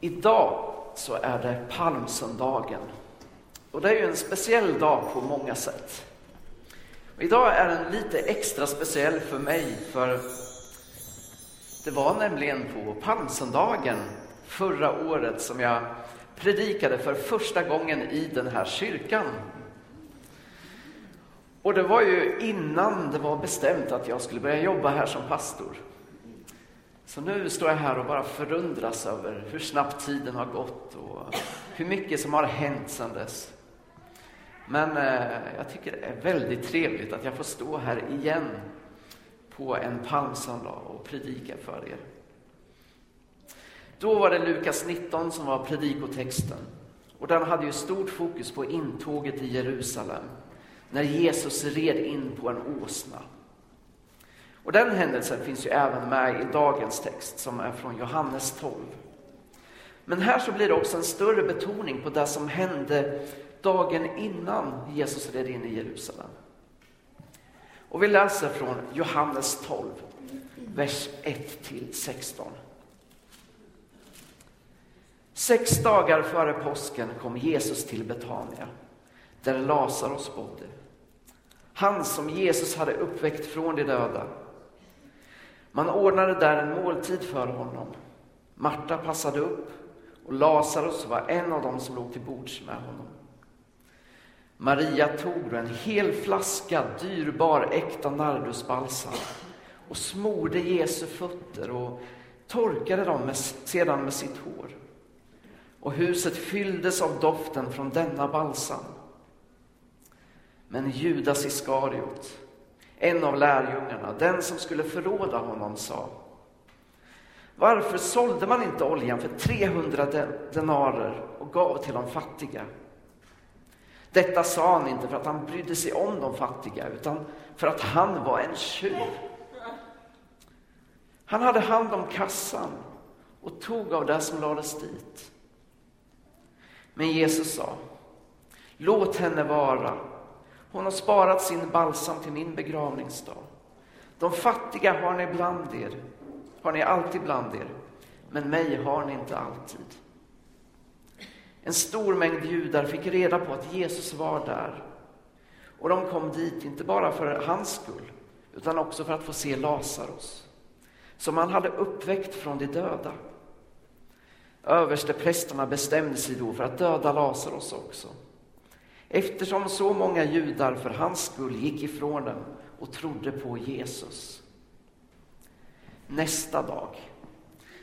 Idag så är det palmsöndagen. Och det är ju en speciell dag på många sätt. Och idag är den lite extra speciell för mig för det var nämligen på palmsöndagen förra året som jag predikade för första gången i den här kyrkan. Och det var ju innan det var bestämt att jag skulle börja jobba här som pastor. Så nu står jag här och bara förundras över hur snabbt tiden har gått och hur mycket som har hänt sedan dess. Men eh, jag tycker det är väldigt trevligt att jag får stå här igen på en palmsöndag och predika för er. Då var det Lukas 19 som var predikotexten och den hade ju stort fokus på intåget i Jerusalem när Jesus red in på en åsna. Och den händelsen finns ju även med i dagens text som är från Johannes 12. Men här så blir det också en större betoning på det som hände dagen innan Jesus red in i Jerusalem. Och vi läser från Johannes 12, vers 1 till 16. Sex dagar före påsken kom Jesus till Betania, där Lazarus bodde. Han som Jesus hade uppväckt från de döda. Man ordnade där en måltid för honom. Marta passade upp och Lazarus var en av dem som låg till bords med honom. Maria tog en hel flaska dyrbar äkta nardusbalsam och smorde Jesu fötter och torkade dem med, sedan med sitt hår. Och huset fylldes av doften från denna balsam. Men Judas Iskariot, en av lärjungarna, den som skulle förråda honom, sa Varför sålde man inte oljan för 300 denarer och gav till de fattiga? Detta sa han inte för att han brydde sig om de fattiga, utan för att han var en tjuv. Han hade hand om kassan och tog av det som lades dit. Men Jesus sa, låt henne vara. Hon har sparat sin balsam till min begravningsdag. De fattiga har ni bland er, har ni alltid bland er, men mig har ni inte alltid. En stor mängd judar fick reda på att Jesus var där. Och de kom dit, inte bara för hans skull, utan också för att få se Lazarus, som han hade uppväckt från de döda. Översteprästerna bestämde sig då för att döda Lazarus också. Eftersom så många judar för hans skull gick ifrån dem och trodde på Jesus. Nästa dag,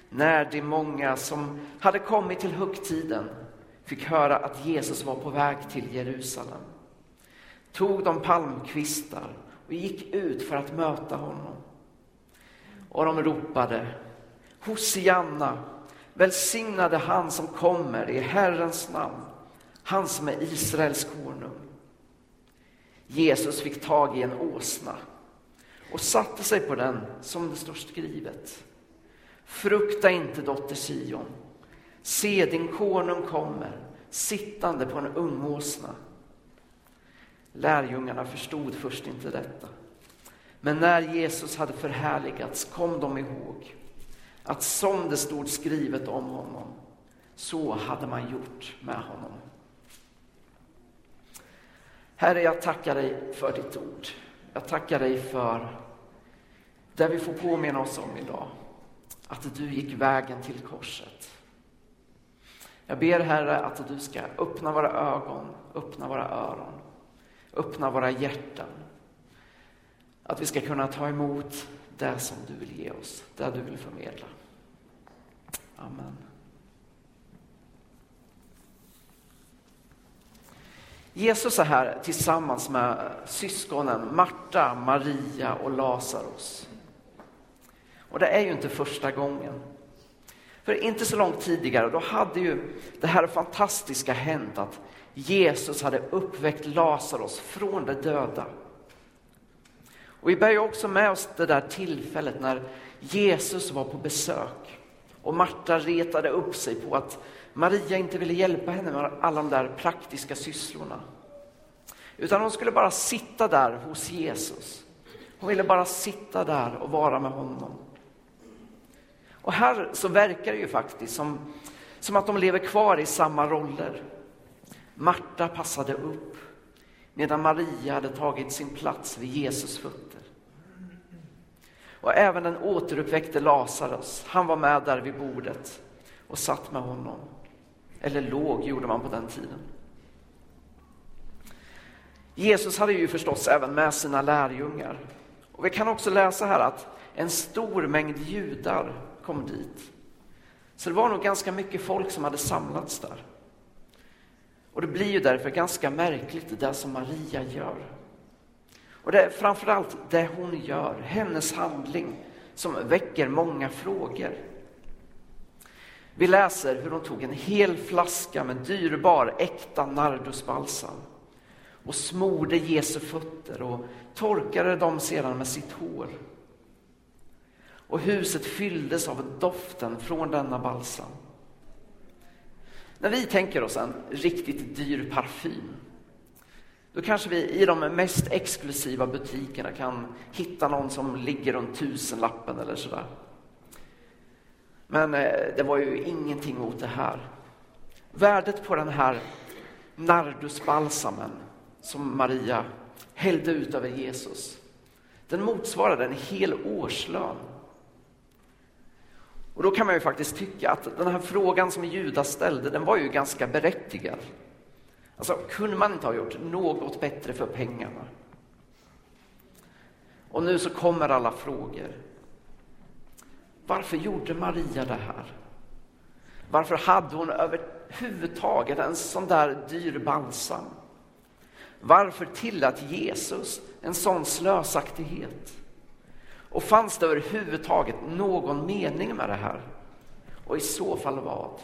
när de många som hade kommit till högtiden fick höra att Jesus var på väg till Jerusalem tog de palmkvistar och gick ut för att möta honom. Och de ropade Hosianna, välsignade han som kommer i Herrens namn, han som är Israels konung. Jesus fick tag i en åsna och satte sig på den som det står skrivet. Frukta inte dotter Sion, Se, din konung kommer, sittande på en ung åsna. Lärjungarna förstod först inte detta. Men när Jesus hade förhärligats kom de ihåg att som det stod skrivet om honom, så hade man gjort med honom. Herre, jag tackar dig för ditt ord. Jag tackar dig för det vi får påminna oss om idag. Att du gick vägen till korset. Jag ber Herre att du ska öppna våra ögon, öppna våra öron, öppna våra hjärtan. Att vi ska kunna ta emot det som du vill ge oss, det du vill förmedla. Amen. Jesus är här tillsammans med syskonen Marta, Maria och Lazarus. Och det är ju inte första gången. För inte så långt tidigare, då hade ju det här fantastiska hänt att Jesus hade uppväckt Lazarus från de döda. Och vi bär ju också med oss det där tillfället när Jesus var på besök och Marta retade upp sig på att Maria inte ville hjälpa henne med alla de där praktiska sysslorna. Utan hon skulle bara sitta där hos Jesus. Hon ville bara sitta där och vara med honom. Och här så verkar det ju faktiskt som, Som att de lever kvar i samma roller. Marta passade upp medan Maria hade tagit sin plats vid Jesus fötter. Och även den återuppväckte Lazarus, han var med där vid bordet och satt med honom. Eller låg, gjorde man på den tiden. Jesus hade ju förstås även med sina lärjungar. Och vi kan också läsa här att en stor mängd judar kom dit. Så det var nog ganska mycket folk som hade samlats där. Och det blir ju därför ganska märkligt det som Maria gör. Och det är framförallt det hon gör, hennes handling, som väcker många frågor. Vi läser hur hon tog en hel flaska med dyrbar, äkta nardusbalsam och smorde Jesu fötter och torkade dem sedan med sitt hår. Och huset fylldes av doften från denna balsam. När vi tänker oss en riktigt dyr parfym, då kanske vi i de mest exklusiva butikerna kan hitta någon som ligger runt tusenlappen eller sådär. Men eh, det var ju ingenting mot det här. Värdet på den här nardusbalsamen som Maria hällde ut över Jesus, den motsvarade en hel årslön. Och då kan man ju faktiskt tycka att den här frågan som Judas ställde, den var ju ganska berättigad. Alltså, kunde man inte ha gjort något bättre för pengarna? Och nu så kommer alla frågor. Varför gjorde Maria det här? Varför hade hon överhuvudtaget en sån där dyr balsam? Varför tillät Jesus en sån slösaktighet? Och fanns det överhuvudtaget någon mening med det här? Och i så fall vad?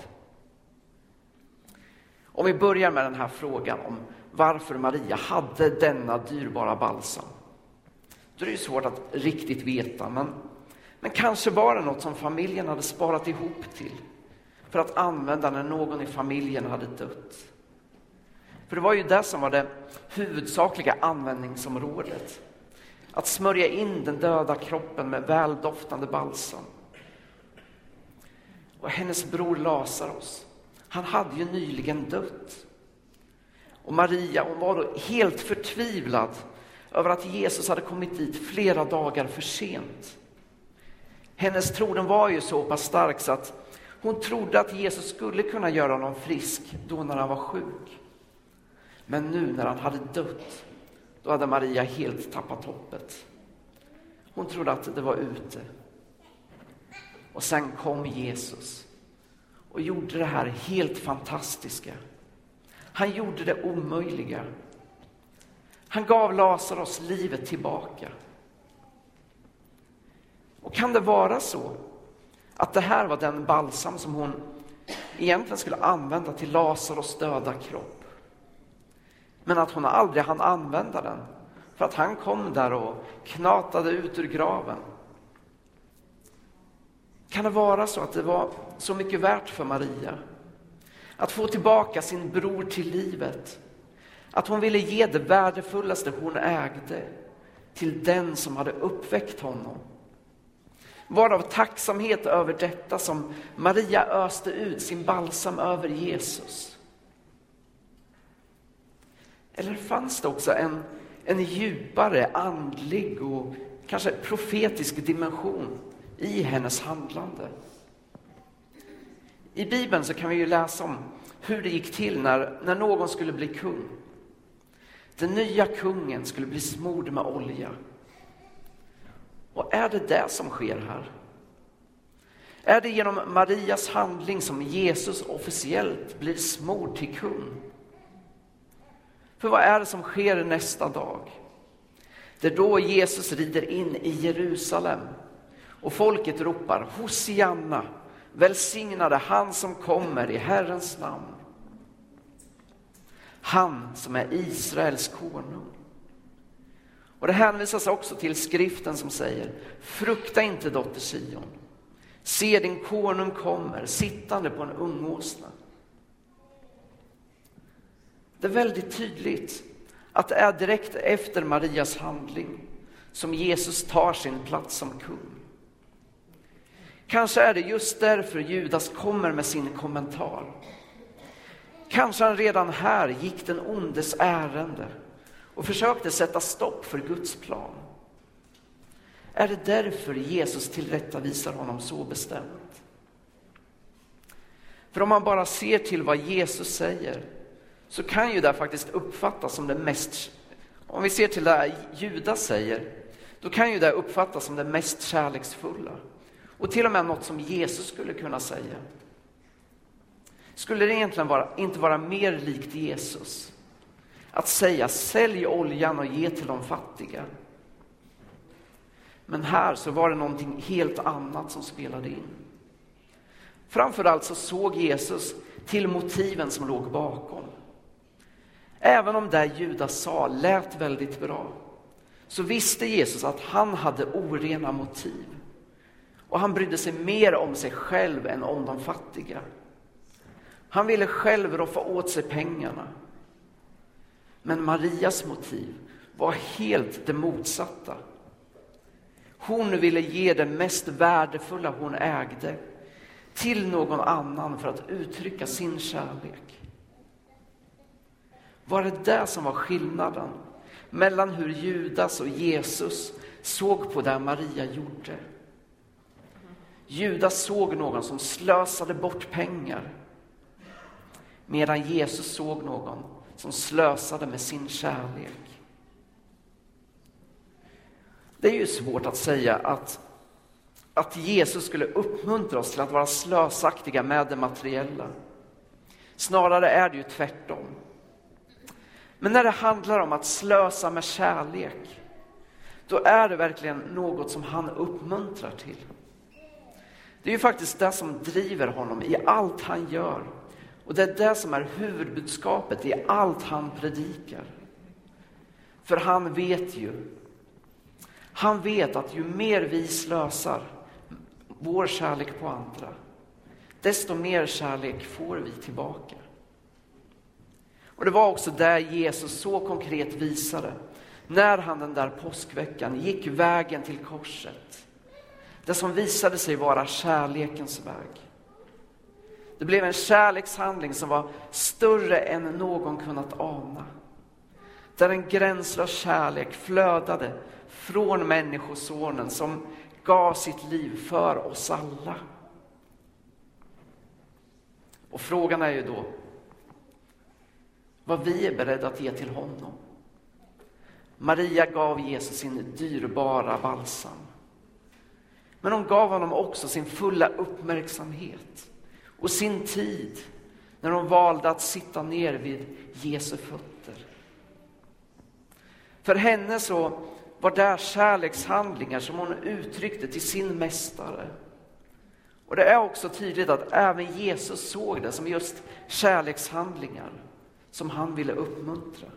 Om vi börjar med den här frågan om varför Maria hade denna dyrbara balsam. Då är det svårt att riktigt veta, men, men kanske var det något som familjen hade sparat ihop till för att använda när någon i familjen hade dött. För det var ju det som var det huvudsakliga användningsområdet. Att smörja in den döda kroppen med väldoftande balsam. Och hennes bror Lazarus, han hade ju nyligen dött. Och Maria hon var då helt förtvivlad över att Jesus hade kommit dit flera dagar för sent. Hennes tro den var ju så pass stark så att hon trodde att Jesus skulle kunna göra honom frisk då när han var sjuk. Men nu när han hade dött, då hade Maria helt tappat hoppet. Hon trodde att det var ute. Och sen kom Jesus och gjorde det här helt fantastiska. Han gjorde det omöjliga. Han gav Lazarus livet tillbaka. Och kan det vara så att det här var den balsam som hon egentligen skulle använda till Lazarus döda kropp? Men att hon aldrig hann använda den för att han kom där och knatade ut ur graven. Kan det vara så att det var så mycket värt för Maria att få tillbaka sin bror till livet? Att hon ville ge det värdefullaste hon ägde till den som hade uppväckt honom varav tacksamhet över detta som Maria öste ut sin balsam över Jesus. Eller fanns det också en, en djupare andlig och kanske profetisk dimension i hennes handlande? I Bibeln så kan vi ju läsa om hur det gick till när, när någon skulle bli kung. Den nya kungen skulle bli smord med olja. Och är det det som sker här? Är det genom Marias handling som Jesus officiellt blir smord till kung? För vad är det som sker nästa dag? Det är då Jesus rider in i Jerusalem och folket ropar Hosianna, välsignade han som kommer i Herrens namn. Han som är Israels konung. Och det hänvisas också till skriften som säger Frukta inte dotter Sion. Se din konung kommer sittande på en ungåsna det är väldigt tydligt att det är direkt efter Marias handling som Jesus tar sin plats som kung. Kanske är det just därför Judas kommer med sin kommentar. Kanske han redan här gick den ondes ärende och försökte sätta stopp för Guds plan. Är det därför Jesus tillrättavisar honom så bestämt? För om man bara ser till vad Jesus säger så kan ju det faktiskt uppfattas som det mest, om vi ser till det Judas säger, då kan ju det uppfattas som det mest kärleksfulla. Och till och med något som Jesus skulle kunna säga. Skulle det egentligen vara, inte vara mer likt Jesus att säga sälj oljan och ge till de fattiga? Men här så var det någonting helt annat som spelade in. Framförallt så såg Jesus till motiven som låg bakom. Även om det Judas sa lät väldigt bra, så visste Jesus att han hade orena motiv. Och han brydde sig mer om sig själv än om de fattiga. Han ville själv roffa åt sig pengarna. Men Marias motiv var helt det motsatta. Hon ville ge det mest värdefulla hon ägde till någon annan för att uttrycka sin kärlek. Var det det som var skillnaden mellan hur Judas och Jesus såg på det Maria gjorde? Judas såg någon som slösade bort pengar medan Jesus såg någon som slösade med sin kärlek. Det är ju svårt att säga att, att Jesus skulle uppmuntra oss till att vara slösaktiga med det materiella. Snarare är det ju tvärtom. Men när det handlar om att slösa med kärlek, då är det verkligen något som han uppmuntrar till. Det är ju faktiskt det som driver honom i allt han gör. Och det är det som är huvudbudskapet i allt han predikar. För han vet ju, han vet att ju mer vi slösar vår kärlek på andra, desto mer kärlek får vi tillbaka. Och det var också det Jesus så konkret visade när han den där påskveckan gick vägen till korset. Det som visade sig vara kärlekens väg. Det blev en kärlekshandling som var större än någon kunnat ana. Där en gränslös kärlek flödade från Människosonen som gav sitt liv för oss alla. Och frågan är ju då vad vi är beredda att ge till honom. Maria gav Jesus sin dyrbara balsam. Men hon gav honom också sin fulla uppmärksamhet och sin tid när hon valde att sitta ner vid Jesu fötter. För henne så var det kärlekshandlingar som hon uttryckte till sin mästare. Och det är också tydligt att även Jesus såg det som just kärlekshandlingar som han ville uppmuntra.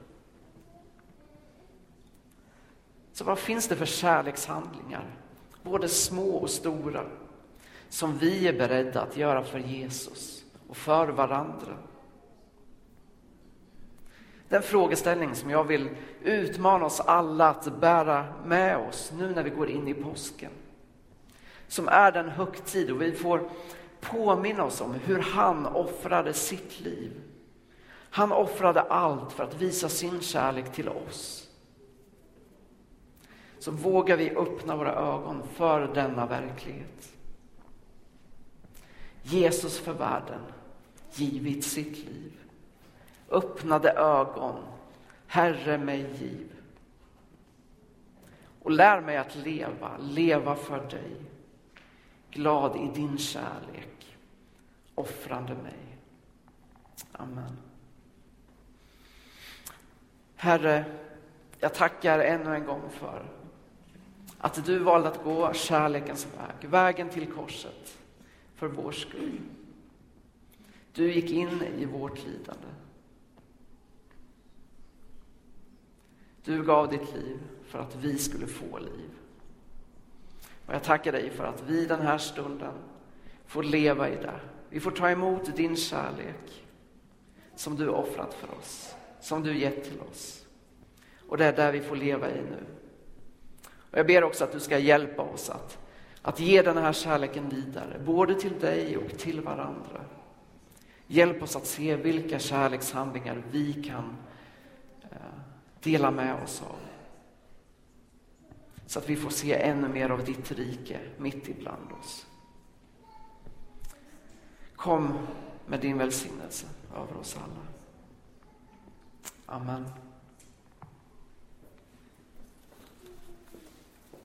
Så vad finns det för kärlekshandlingar, både små och stora, som vi är beredda att göra för Jesus och för varandra? Den frågeställning som jag vill utmana oss alla att bära med oss nu när vi går in i påsken. Som är den högtid och vi får påminna oss om hur han offrade sitt liv. Han offrade allt för att visa sin kärlek till oss. Så vågar vi öppna våra ögon för denna verklighet. Jesus för världen givit sitt liv. Öppnade ögon, Herre mig giv. Och lär mig att leva, leva för dig. Glad i din kärlek, offrande mig. Amen. Herre, jag tackar ännu en gång för att du valde att gå kärlekens väg, vägen till korset för vår skull. Du gick in i vårt lidande. Du gav ditt liv för att vi skulle få liv. Och jag tackar dig för att vi den här stunden får leva i det. Vi får ta emot din kärlek som du offrat för oss, som du gett till oss. Och det är där vi får leva i nu. Och jag ber också att du ska hjälpa oss att, att ge den här kärleken vidare, både till dig och till varandra. Hjälp oss att se vilka kärlekshandlingar vi kan eh, dela med oss av. Så att vi får se ännu mer av ditt rike mitt ibland oss. Kom med din välsignelse över oss alla. Amen.